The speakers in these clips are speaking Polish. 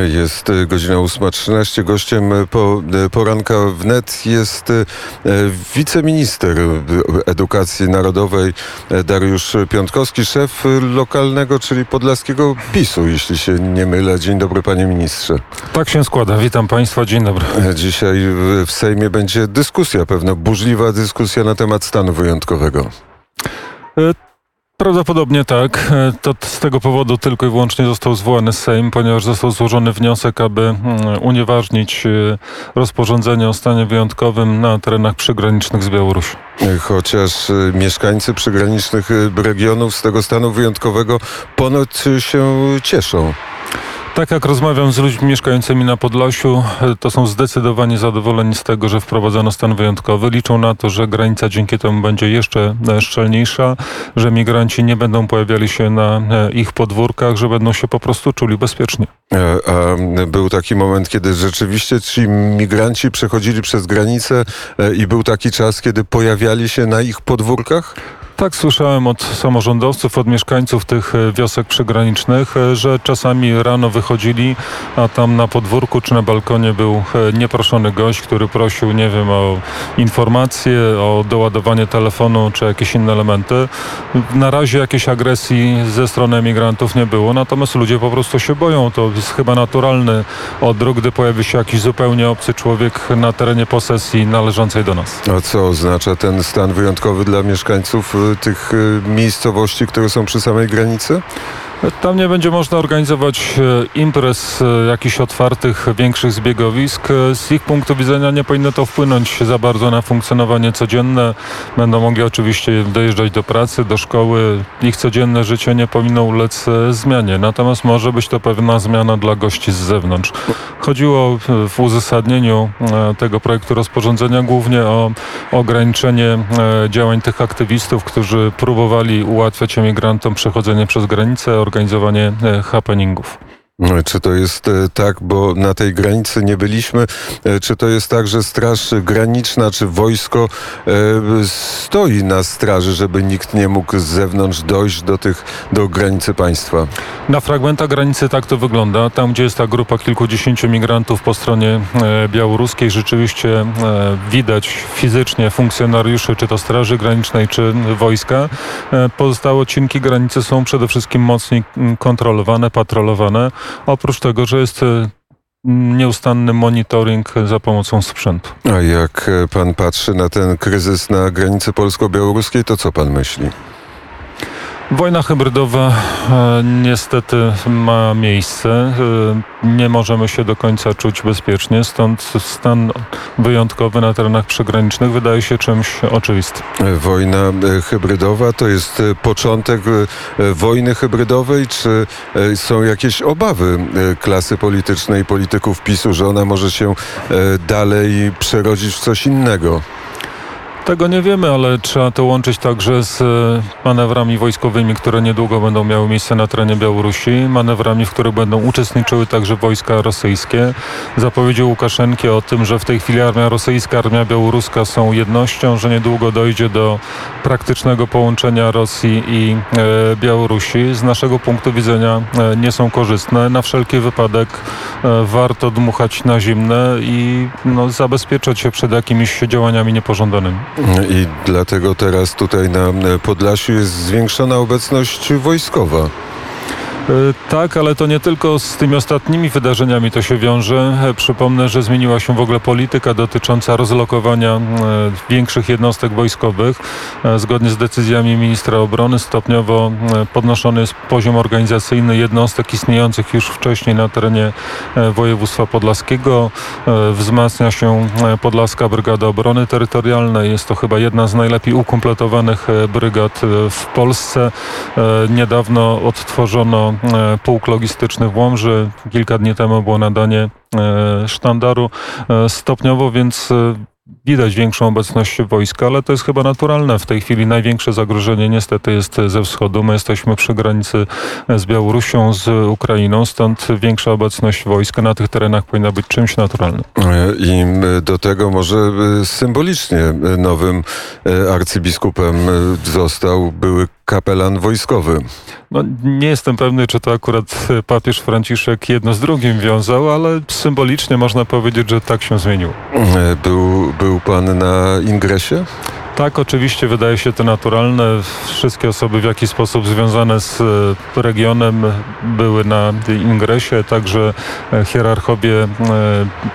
Jest y, godzina 8.13. Gościem y, po, y, poranka wnet jest wiceminister edukacji narodowej Dariusz Piątkowski, szef lokalnego, czyli podlaskiego PiSu, jeśli się nie mylę. Dzień dobry, panie ministrze. Tak się składa. Witam państwa. Dzień dobry. Dzisiaj w Sejmie będzie dyskusja, pewna burzliwa dyskusja na temat stanu wyjątkowego. Prawdopodobnie tak. E, to z tego powodu tylko i wyłącznie został zwołany Sejm, ponieważ został złożony wniosek, aby mm, unieważnić e, rozporządzenie o stanie wyjątkowym na terenach przygranicznych z Białorusią. Chociaż e, mieszkańcy przygranicznych regionów z tego stanu wyjątkowego ponoć się cieszą. Tak jak rozmawiam z ludźmi mieszkającymi na Podlasiu, to są zdecydowanie zadowoleni z tego, że wprowadzono stan wyjątkowy. Liczą na to, że granica dzięki temu będzie jeszcze e, szczelniejsza, że migranci nie będą pojawiali się na e, ich podwórkach, że będą się po prostu czuli bezpiecznie. E, a był taki moment, kiedy rzeczywiście ci migranci przechodzili przez granicę i był taki czas, kiedy pojawiali się na ich podwórkach? Tak, słyszałem od samorządowców, od mieszkańców tych e, wiosek przygranicznych, e, że czasami rano wychodzili, a tam na podwórku czy na balkonie był e, nieproszony gość, który prosił, nie wiem, o informacje, o doładowanie telefonu czy jakieś inne elementy. Na razie jakiejś agresji ze strony emigrantów nie było, natomiast ludzie po prostu się boją. To jest chyba naturalny odruch, gdy pojawi się jakiś zupełnie obcy człowiek na terenie posesji należącej do nas. A co oznacza ten stan wyjątkowy dla mieszkańców tych y, miejscowości, które są przy samej granicy? Tam nie będzie można organizować e, imprez e, jakichś otwartych, większych zbiegowisk. E, z ich punktu widzenia nie powinno to wpłynąć za bardzo na funkcjonowanie codzienne. Będą mogli oczywiście dojeżdżać do pracy, do szkoły. Ich codzienne życie nie powinno ulec zmianie. Natomiast może być to pewna zmiana dla gości z zewnątrz. Chodziło w uzasadnieniu tego projektu rozporządzenia głównie o ograniczenie działań tych aktywistów, którzy próbowali ułatwiać emigrantom przechodzenie przez granicę, organizowanie e, happeningów. Czy to jest e, tak, bo na tej granicy nie byliśmy, e, czy to jest tak, że Straż Graniczna czy wojsko e, stoi na straży, żeby nikt nie mógł z zewnątrz dojść do tych, do granicy państwa? Na fragmentach granicy tak to wygląda. Tam, gdzie jest ta grupa kilkudziesięciu migrantów po stronie białoruskiej, rzeczywiście widać fizycznie funkcjonariuszy, czy to Straży Granicznej, czy wojska. Pozostałe odcinki granicy są przede wszystkim mocniej kontrolowane, patrolowane. Oprócz tego, że jest e, nieustanny monitoring za pomocą sprzętu. A jak pan patrzy na ten kryzys na granicy polsko-białoruskiej, to co pan myśli? Wojna hybrydowa e, niestety ma miejsce. E, nie możemy się do końca czuć bezpiecznie, stąd stan wyjątkowy na terenach przygranicznych wydaje się czymś oczywistym. Wojna e, hybrydowa to jest początek wojny hybrydowej, czy są jakieś obawy klasy politycznej polityków PiSu, że ona może się dalej przerodzić w coś innego? Tego nie wiemy, ale trzeba to łączyć także z e, manewrami wojskowymi, które niedługo będą miały miejsce na terenie Białorusi, manewrami, w których będą uczestniczyły także wojska rosyjskie. Zapowiedział Łukaszenki o tym, że w tej chwili armia rosyjska, armia białoruska są jednością, że niedługo dojdzie do praktycznego połączenia Rosji i e, Białorusi. Z naszego punktu widzenia e, nie są korzystne. Na wszelki wypadek warto dmuchać na zimne i no, zabezpieczać się przed jakimiś działaniami niepożądanymi. I dlatego teraz tutaj na Podlasiu jest zwiększona obecność wojskowa. E, tak, ale to nie tylko z tymi ostatnimi wydarzeniami to się wiąże. E, przypomnę, że zmieniła się w ogóle polityka dotycząca rozlokowania e, większych jednostek wojskowych. Zgodnie z decyzjami ministra obrony stopniowo podnoszony jest poziom organizacyjny jednostek istniejących już wcześniej na terenie województwa podlaskiego. Wzmacnia się Podlaska Brygada Obrony Terytorialnej. Jest to chyba jedna z najlepiej ukompletowanych brygad w Polsce. Niedawno odtworzono E, pułk logistyczny w Łomży. Kilka dni temu było nadanie e, sztandaru e, stopniowo, więc widać większą obecność wojska, ale to jest chyba naturalne. W tej chwili największe zagrożenie niestety jest ze wschodu. My jesteśmy przy granicy z Białorusią, z Ukrainą, stąd większa obecność wojska na tych terenach powinna być czymś naturalnym. I do tego może symbolicznie nowym arcybiskupem został były kapelan wojskowy. No, nie jestem pewny, czy to akurat papież Franciszek jedno z drugim wiązał, ale symbolicznie można powiedzieć, że tak się zmieniło. Był, był pan na ingresie? Tak, oczywiście wydaje się to naturalne. Wszystkie osoby w jakiś sposób związane z e, regionem były na ingresie, także e, hierarchowie e,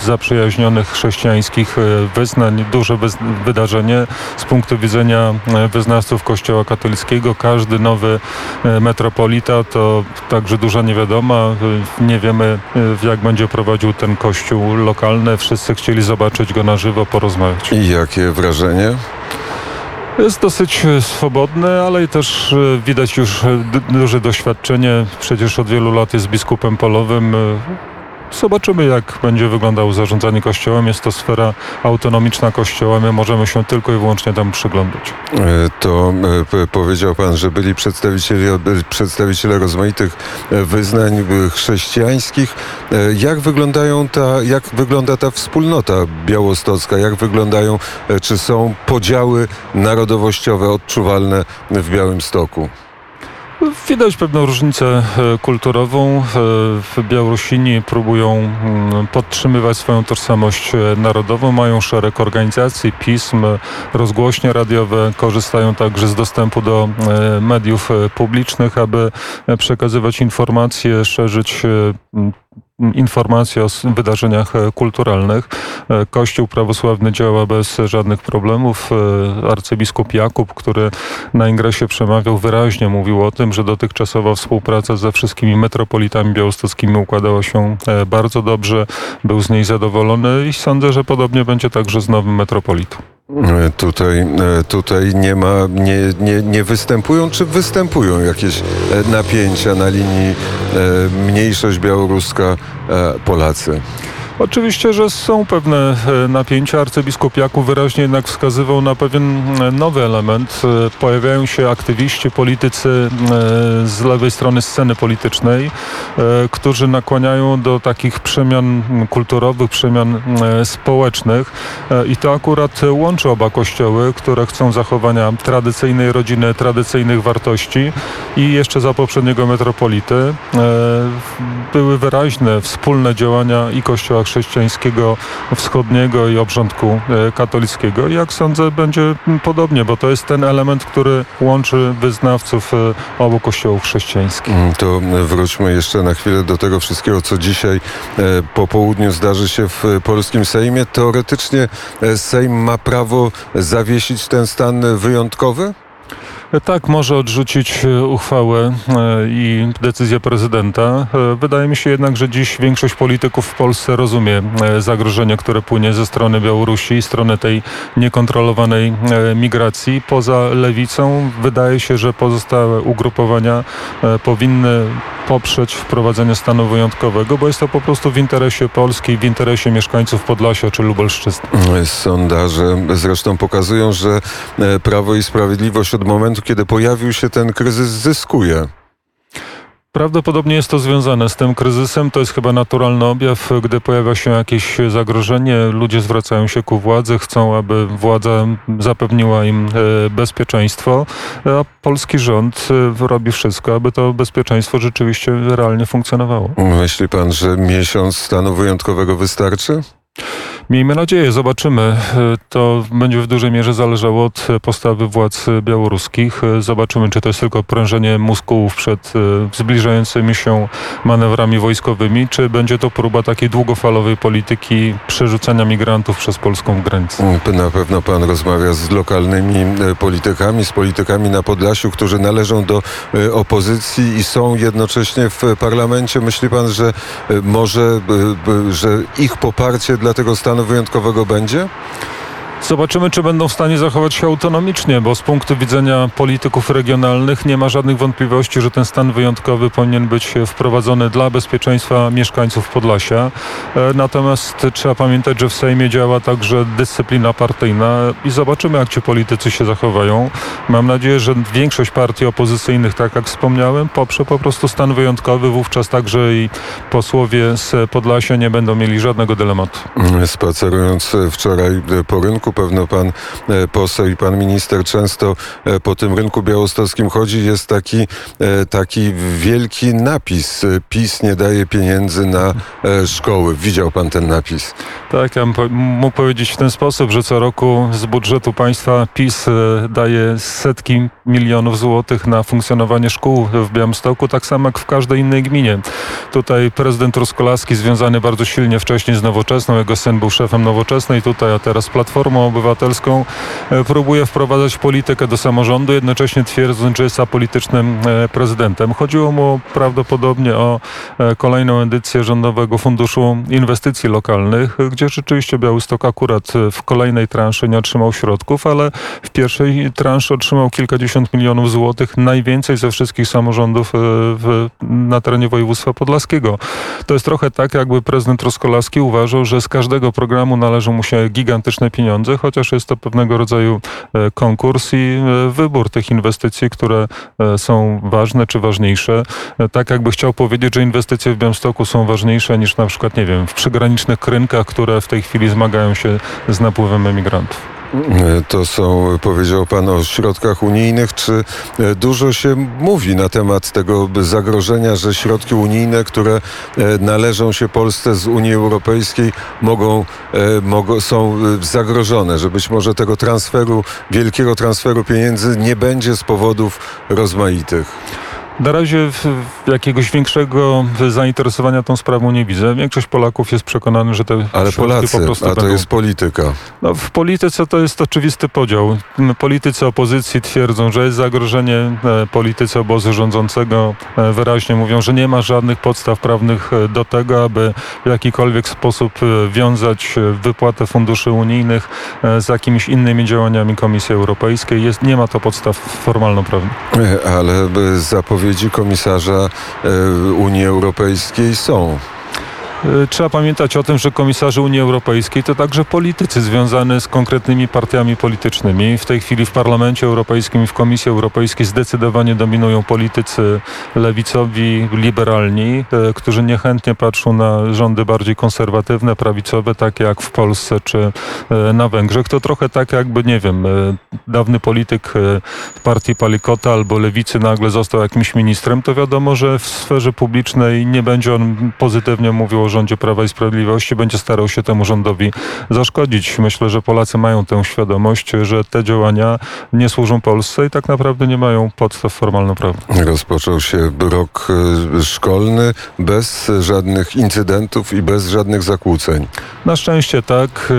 zaprzyjaźnionych chrześcijańskich wyznań. Duże wydarzenie z punktu widzenia wyznawców Kościoła katolickiego. Każdy nowy metropolita to także duża niewiadoma. Nie wiemy, jak będzie prowadził ten kościół lokalny. Wszyscy chcieli zobaczyć go na żywo, porozmawiać. I jakie wrażenie? Jest dosyć e, swobodny, ale i też e, widać już e, duże doświadczenie. Przecież od wielu lat jest biskupem polowym. Zobaczymy, jak będzie wyglądało zarządzanie kościołem. Jest to sfera autonomiczna kościoła. My możemy się tylko i wyłącznie tam przyglądać. To powiedział pan, że byli przedstawiciele, przedstawiciele rozmaitych wyznań chrześcijańskich. Jak wyglądają ta, jak wygląda ta wspólnota białostocka? Jak wyglądają, czy są podziały narodowościowe odczuwalne w Białymstoku? Widać pewną różnicę e, kulturową. E, Białorusini próbują mm, podtrzymywać swoją tożsamość e, narodową, mają szereg organizacji, pism, rozgłośnie radiowe, korzystają także z dostępu do mediów publicznych, aby przekazywać informacje, szerzyć informacje o wydarzeniach e, kulturalnych. E, Kościół prawosławny działa bez żadnych problemów. E, arcybiskup Jakub, który na ingresie przemawiał, wyraźnie mówił o tym, że dotychczasowa współpraca ze wszystkimi metropolitami białostockimi układała się bardzo dobrze. Był z niej zadowolony i sądzę, że podobnie będzie także z nowym metropolitą. Tutaj, tutaj nie ma, nie, nie, nie występują, czy występują jakieś napięcia na linii mniejszość białoruska, Polacy? Oczywiście, że są pewne e, napięcia. Arcybiskup Jakub wyraźnie jednak wskazywał na pewien e, nowy element. E, pojawiają się aktywiści, politycy z lewej strony sceny politycznej, którzy nakłaniają do takich przemian kulturowych, przemian społecznych i to akurat łączy oba kościoły, które chcą zachowania tradycyjnej rodziny, tradycyjnych wartości i jeszcze za poprzedniego metropolity były wyraźne wspólne działania i kościoła chrześcijańskiego wschodniego i obrządku e, katolickiego. Jak sądzę, będzie podobnie, bo to jest ten element, który łączy wyznawców e, obu kościołów chrześcijańskich. Mm, to wróćmy jeszcze na chwilę do tego wszystkiego, co dzisiaj e, po południu zdarzy się w polskim Sejmie. Teoretycznie Sejm ma prawo zawiesić ten stan wyjątkowy? Tak, może odrzucić e, uchwałę e, i decyzję prezydenta. E, wydaje mi się jednak, że dziś większość polityków w Polsce rozumie zagrożenie, które płynie ze strony Białorusi i strony tej niekontrolowanej migracji. Poza lewicą wydaje się, że pozostałe ugrupowania powinny poprzeć wprowadzenie stanu wyjątkowego, bo jest to po prostu w interesie Polski, w interesie mieszkańców Podlasia czy Lubelszczyzny. Sondaże zresztą pokazują, że Prawo i Sprawiedliwość od momentu, kiedy pojawił się ten kryzys, zyskuje. Prawdopodobnie jest to związane z tym kryzysem. To jest chyba naturalny objaw. Gdy pojawia się jakieś zagrożenie, ludzie zwracają się ku władzy, chcą, aby władza zapewniła im e, bezpieczeństwo, a polski rząd e, robi wszystko, aby to bezpieczeństwo rzeczywiście realnie funkcjonowało. Myśli pan, że miesiąc stanu wyjątkowego wystarczy? Miejmy nadzieję, zobaczymy. To będzie w dużej mierze zależało od postawy władz białoruskich. Zobaczymy, czy to jest tylko prężenie muskułów przed e, zbliżającymi się manewrami wojskowymi, czy będzie to próba takiej długofalowej polityki przerzucania migrantów przez polską granicę. Na pewno pan rozmawia z lokalnymi e, politykami, z politykami na Podlasiu, którzy należą do e, opozycji i są jednocześnie w parlamencie. Myśli pan, że może, że ich poparcie dla tego stanu stanu wyjątkowego będzie? Zobaczymy, czy będą w stanie zachować się autonomicznie, bo z punktu widzenia polityków regionalnych nie ma żadnych wątpliwości, że ten stan wyjątkowy powinien być wprowadzony dla bezpieczeństwa mieszkańców Podlasia. E, natomiast trzeba pamiętać, że w Sejmie działa także dyscyplina partyjna i zobaczymy, jak ci politycy się zachowają. Mam nadzieję, że większość partii opozycyjnych, tak jak wspomniałem, poprze po prostu stan wyjątkowy. Wówczas także i posłowie z Podlasia nie będą mieli żadnego dylematu. Spacerując wczoraj po rynku, pewno pan e, poseł i pan minister często e, po tym rynku białostockim chodzi. Jest taki, e, taki wielki napis. PiS nie daje pieniędzy na szkoły. Widział pan ten napis? Tak, ja bym mógł powiedzieć w ten sposób, że co roku z budżetu państwa PiS daje setki milionów złotych na funkcjonowanie szkół w Białymstoku, tak samo jak w każdej innej gminie. Tutaj prezydent Truskolaski związany bardzo silnie wcześniej z Nowoczesną, jego syn był szefem Nowoczesnej tutaj, a teraz Platformą Obywatelską, e, próbuje wprowadzać politykę do samorządu, jednocześnie twierdząc, że jest apolitycznym e, prezydentem. Chodziło mu prawdopodobnie o e, kolejną edycję Rządowego Funduszu Inwestycji Lokalnych, gdzie rzeczywiście Białystok akurat w kolejnej transzy nie otrzymał środków, ale w pierwszej transzy otrzymał kilkadziesiąt milionów złotych, najwięcej ze wszystkich samorządów w, na terenie województwa podlaskiego. To jest trochę tak, jakby prezydent Roskolaski uważał, że z każdego programu należą mu się gigantyczne pieniądze, chociaż jest to pewnego rodzaju e, konkurs i e, wybór tych inwestycji, które e, są ważne czy ważniejsze. Tak jakby chciał powiedzieć, że inwestycje w Białymstoku są ważniejsze niż na przykład, nie wiem, w przygranicznych rynkach, które w tej chwili zmagają się z napływem emigrantów. To są, powiedział Pan o środkach unijnych. Czy e, dużo się mówi na temat tego zagrożenia, że środki unijne, które e, należą się Polsce z Unii Europejskiej, mogą, e, mogą, są zagrożone, że być może tego transferu, wielkiego transferu pieniędzy nie będzie z powodów rozmaitych? Na razie jakiegoś większego zainteresowania tą sprawą nie widzę. Większość Polaków jest przekonany, że te Ale Polacy, po prostu a to będą... jest polityka. No, w polityce to jest oczywisty podział. Politycy opozycji twierdzą, że jest zagrożenie. E, politycy obozu rządzącego e, wyraźnie mówią, że nie ma żadnych podstaw prawnych e, do tego, aby w jakikolwiek sposób wiązać wypłatę funduszy unijnych z jakimiś innymi działaniami Komisji Europejskiej. Jest, nie ma to podstaw formalno-prawnych. Ale zapowiedzi wypowiedzi komisarza e, Unii Europejskiej są. E, trzeba pamiętać o tym, że komisarze Unii Europejskiej to także politycy związani z konkretnymi partiami politycznymi. W tej chwili w Parlamencie Europejskim i w Komisji Europejskiej zdecydowanie dominują politycy lewicowi, liberalni, e, którzy niechętnie patrzą na rządy bardziej konserwatywne, prawicowe, takie jak w Polsce czy e, na Węgrzech. To trochę tak jakby, nie wiem, dawny polityk partii Palikota albo lewicy nagle został jakimś ministrem, to wiadomo, że w sferze publicznej nie będzie on pozytywnie mówił o rządzie Prawa i Sprawiedliwości będzie starał się temu rządowi zaszkodzić. Myślę, że Polacy mają tę świadomość, że te działania nie służą Polsce i tak naprawdę nie mają podstaw formalno-prawnych. Rozpoczął się rok e, szkolny bez żadnych incydentów i bez żadnych zakłóceń. Na szczęście tak.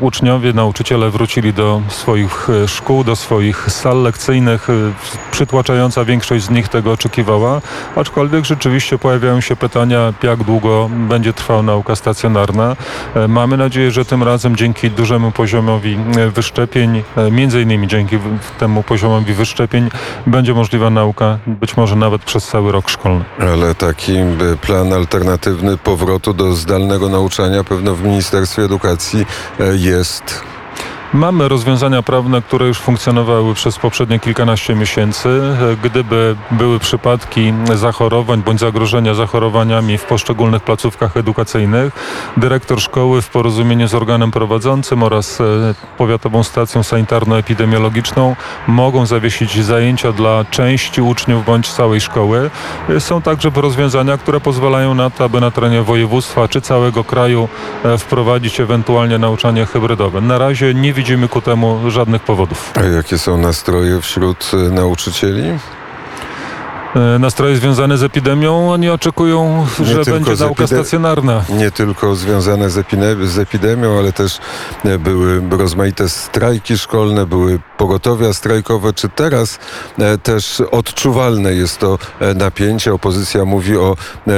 E, uczniowie, nauczyciele wrócili do swoich e, szkół, do swoich sal lekcyjnych. Przytłaczająca większość z nich tego oczekiwała, aczkolwiek rzeczywiście pojawiają się pytania, jak długo będzie trwała nauka stacjonarna. E, mamy nadzieję, że tym razem dzięki dużemu poziomowi e, wyszczepień, e, między innymi dzięki temu poziomowi wyszczepień, będzie możliwa nauka być może nawet przez cały rok szkolny. Ale taki plan alternatywny powrotu do zdalnego nauczania pewno w Ministerstwie Edukacji jest. Mamy rozwiązania prawne, które już funkcjonowały przez poprzednie kilkanaście miesięcy. Gdyby były przypadki zachorowań bądź zagrożenia zachorowaniami w poszczególnych placówkach edukacyjnych, dyrektor szkoły w porozumieniu z organem prowadzącym oraz e, powiatową stacją sanitarno-epidemiologiczną mogą zawiesić zajęcia dla części uczniów bądź całej szkoły. Są także rozwiązania, które pozwalają na to, aby na terenie województwa czy całego kraju e, wprowadzić ewentualnie nauczanie hybrydowe. Na razie nie widzimy ku temu żadnych powodów. A jakie są nastroje wśród nauczycieli? E, nastroje związane z epidemią. Oni oczekują, Nie że będzie nauka stacjonarna. nie tylko związane z, z epidemią, ale też e, były rozmaite strajki szkolne, były pogotowia strajkowe. Czy teraz e, też odczuwalne jest to napięcie? Opozycja mówi o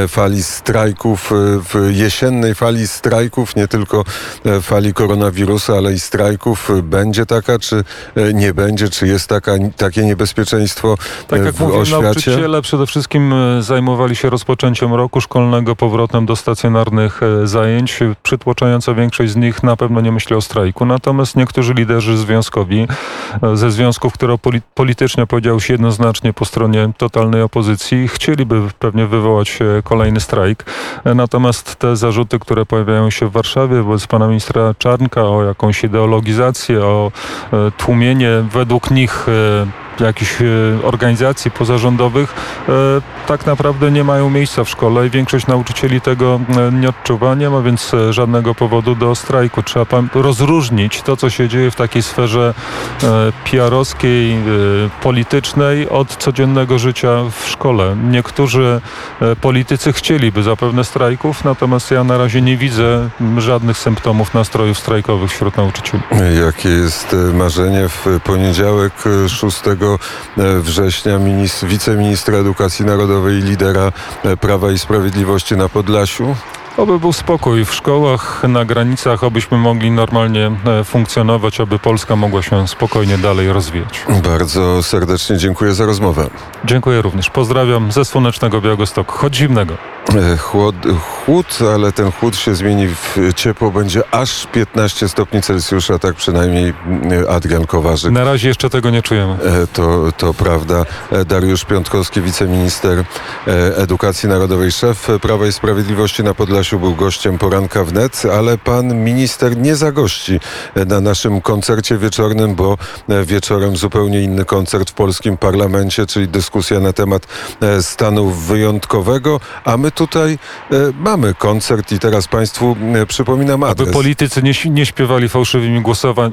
fali strajków, w jesiennej fali strajków, nie tylko fali koronawirusa, ale i strajków. Będzie taka, czy nie będzie? Czy jest taka, takie niebezpieczeństwo Tak w oświacie? Nauczyciele, przede wszystkim e, zajmowali się rozpoczęciem roku szkolnego, powrotem do stacjonarnych e, zajęć. Przytłaczająca większość z nich na pewno nie myśli o strajku. Natomiast niektórzy liderzy związkowi e, ze związków, które poli- politycznie powiedział się jednoznacznie po stronie totalnej opozycji, chcieliby pewnie wywołać kolejny strajk. Natomiast te zarzuty, które pojawiają się w Warszawie wobec pana ministra Czarnka o jakąś ideologizację, o tłumienie według nich jakichś e, organizacji pozarządowych e, tak naprawdę nie mają miejsca w szkole i większość nauczycieli tego e, nie odczuwa. Nie ma więc e, żadnego powodu do strajku. Trzeba rozróżnić to, co się dzieje w takiej sferze e, PR-owskiej, politycznej od codziennego życia w szkole. Niektórzy politycy chcieliby zapewne strajków, natomiast ja na razie nie widzę żadnych symptomów nastrojów strajkowych wśród nauczycieli. Jakie jest marzenie w poniedziałek e, 6 września minis- wiceministra edukacji narodowej i lidera e, Prawa i Sprawiedliwości na Podlasiu? Oby był spokój w szkołach, na granicach, abyśmy mogli normalnie e, funkcjonować, aby Polska mogła się spokojnie dalej rozwijać. Bardzo serdecznie dziękuję za rozmowę. Dziękuję również. Pozdrawiam ze słonecznego Białegostoku, choć zimnego. E, Chłod, chłód, ale ten chłód się zmieni w ciepło. Będzie aż 15 stopni Celsjusza, tak przynajmniej mm, Adrian Kowarzyk. Na razie jeszcze tego nie czujemy. E, To, to prawda. E, Dariusz Piątkowski, wiceminister edukacji narodowej, szef Prawa i Sprawiedliwości na Podlasiu był gościem poranka wnet, ale pan minister nie zagości na naszym koncercie wieczornym, bo wieczorem zupełnie inny koncert w polskim parlamencie, czyli dyskusja na temat stanu wyjątkowego, a my tutaj e, mamy koncert i teraz państwu e, przypominam Aby adres. politycy nie, nie śpiewali fałszywymi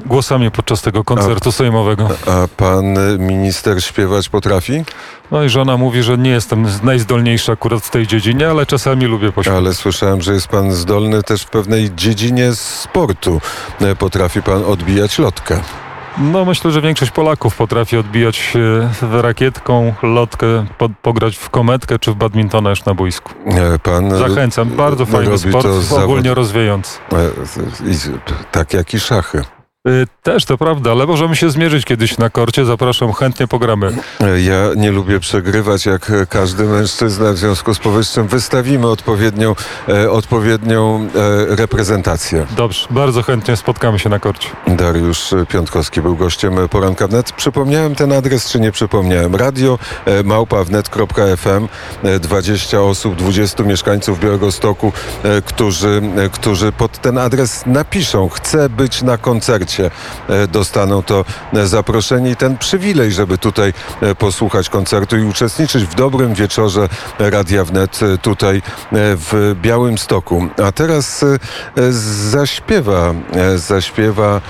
głosami podczas tego koncertu sejmowego. A pan minister śpiewać potrafi? No i żona mówi, że nie jestem najzdolniejszy akurat w tej dziedzinie, ale czasami lubię pośpiewać. Ale słyszałem, że jest pan zdolny też w pewnej dziedzinie sportu. E, Potrafi pan odbijać lotkę. No myślę, że większość Polaków potrafi odbijać e, rakietką, lotkę, po, pograć w kometkę czy w badmintona już na boisku. E, Pan e, Zachęcam, bardzo fajny robi sport, to zawod- ogólnie rozwijający. e, Tak jak i szachy. Y, Też to prawda, ale możemy się zmierzyć kiedyś na korcie. Zapraszam, chętnie pogramy. E, Ja nie lubię przegrywać jak e, każdy mężczyzna, w związku z powyższym wystawimy odpowiednią, e, odpowiednią e, reprezentację. Dobrze, bardzo chętnie spotkamy się na korcie. Dariusz Piątkowski był gościem Poranka Wnet. Przypomniałem ten adres, czy nie przypomniałem? Radio e, małpa wnet.fm 20 osób, 20 mieszkańców Białegostoku, e, którzy, e, którzy pod ten adres napiszą chcę być na koncercie. E, Dostaną to e, zaproszenie i ten przywilej, żeby tutaj e, posłuchać koncertu i uczestniczyć w dobrym wieczorze Radia Wnet tutaj w Białymstoku. A teraz zaśpiewa, zaśpiewa,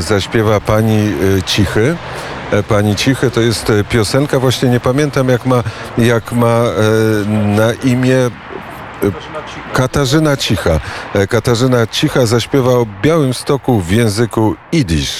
zaśpiewa pani Cichy. Pani Cichy to jest piosenka, właśnie nie pamiętam jak ma, jak ma na imię Katarzyna Cicha. E, Katarzyna Cicha zaśpiewa o Białymstoku w języku idisz.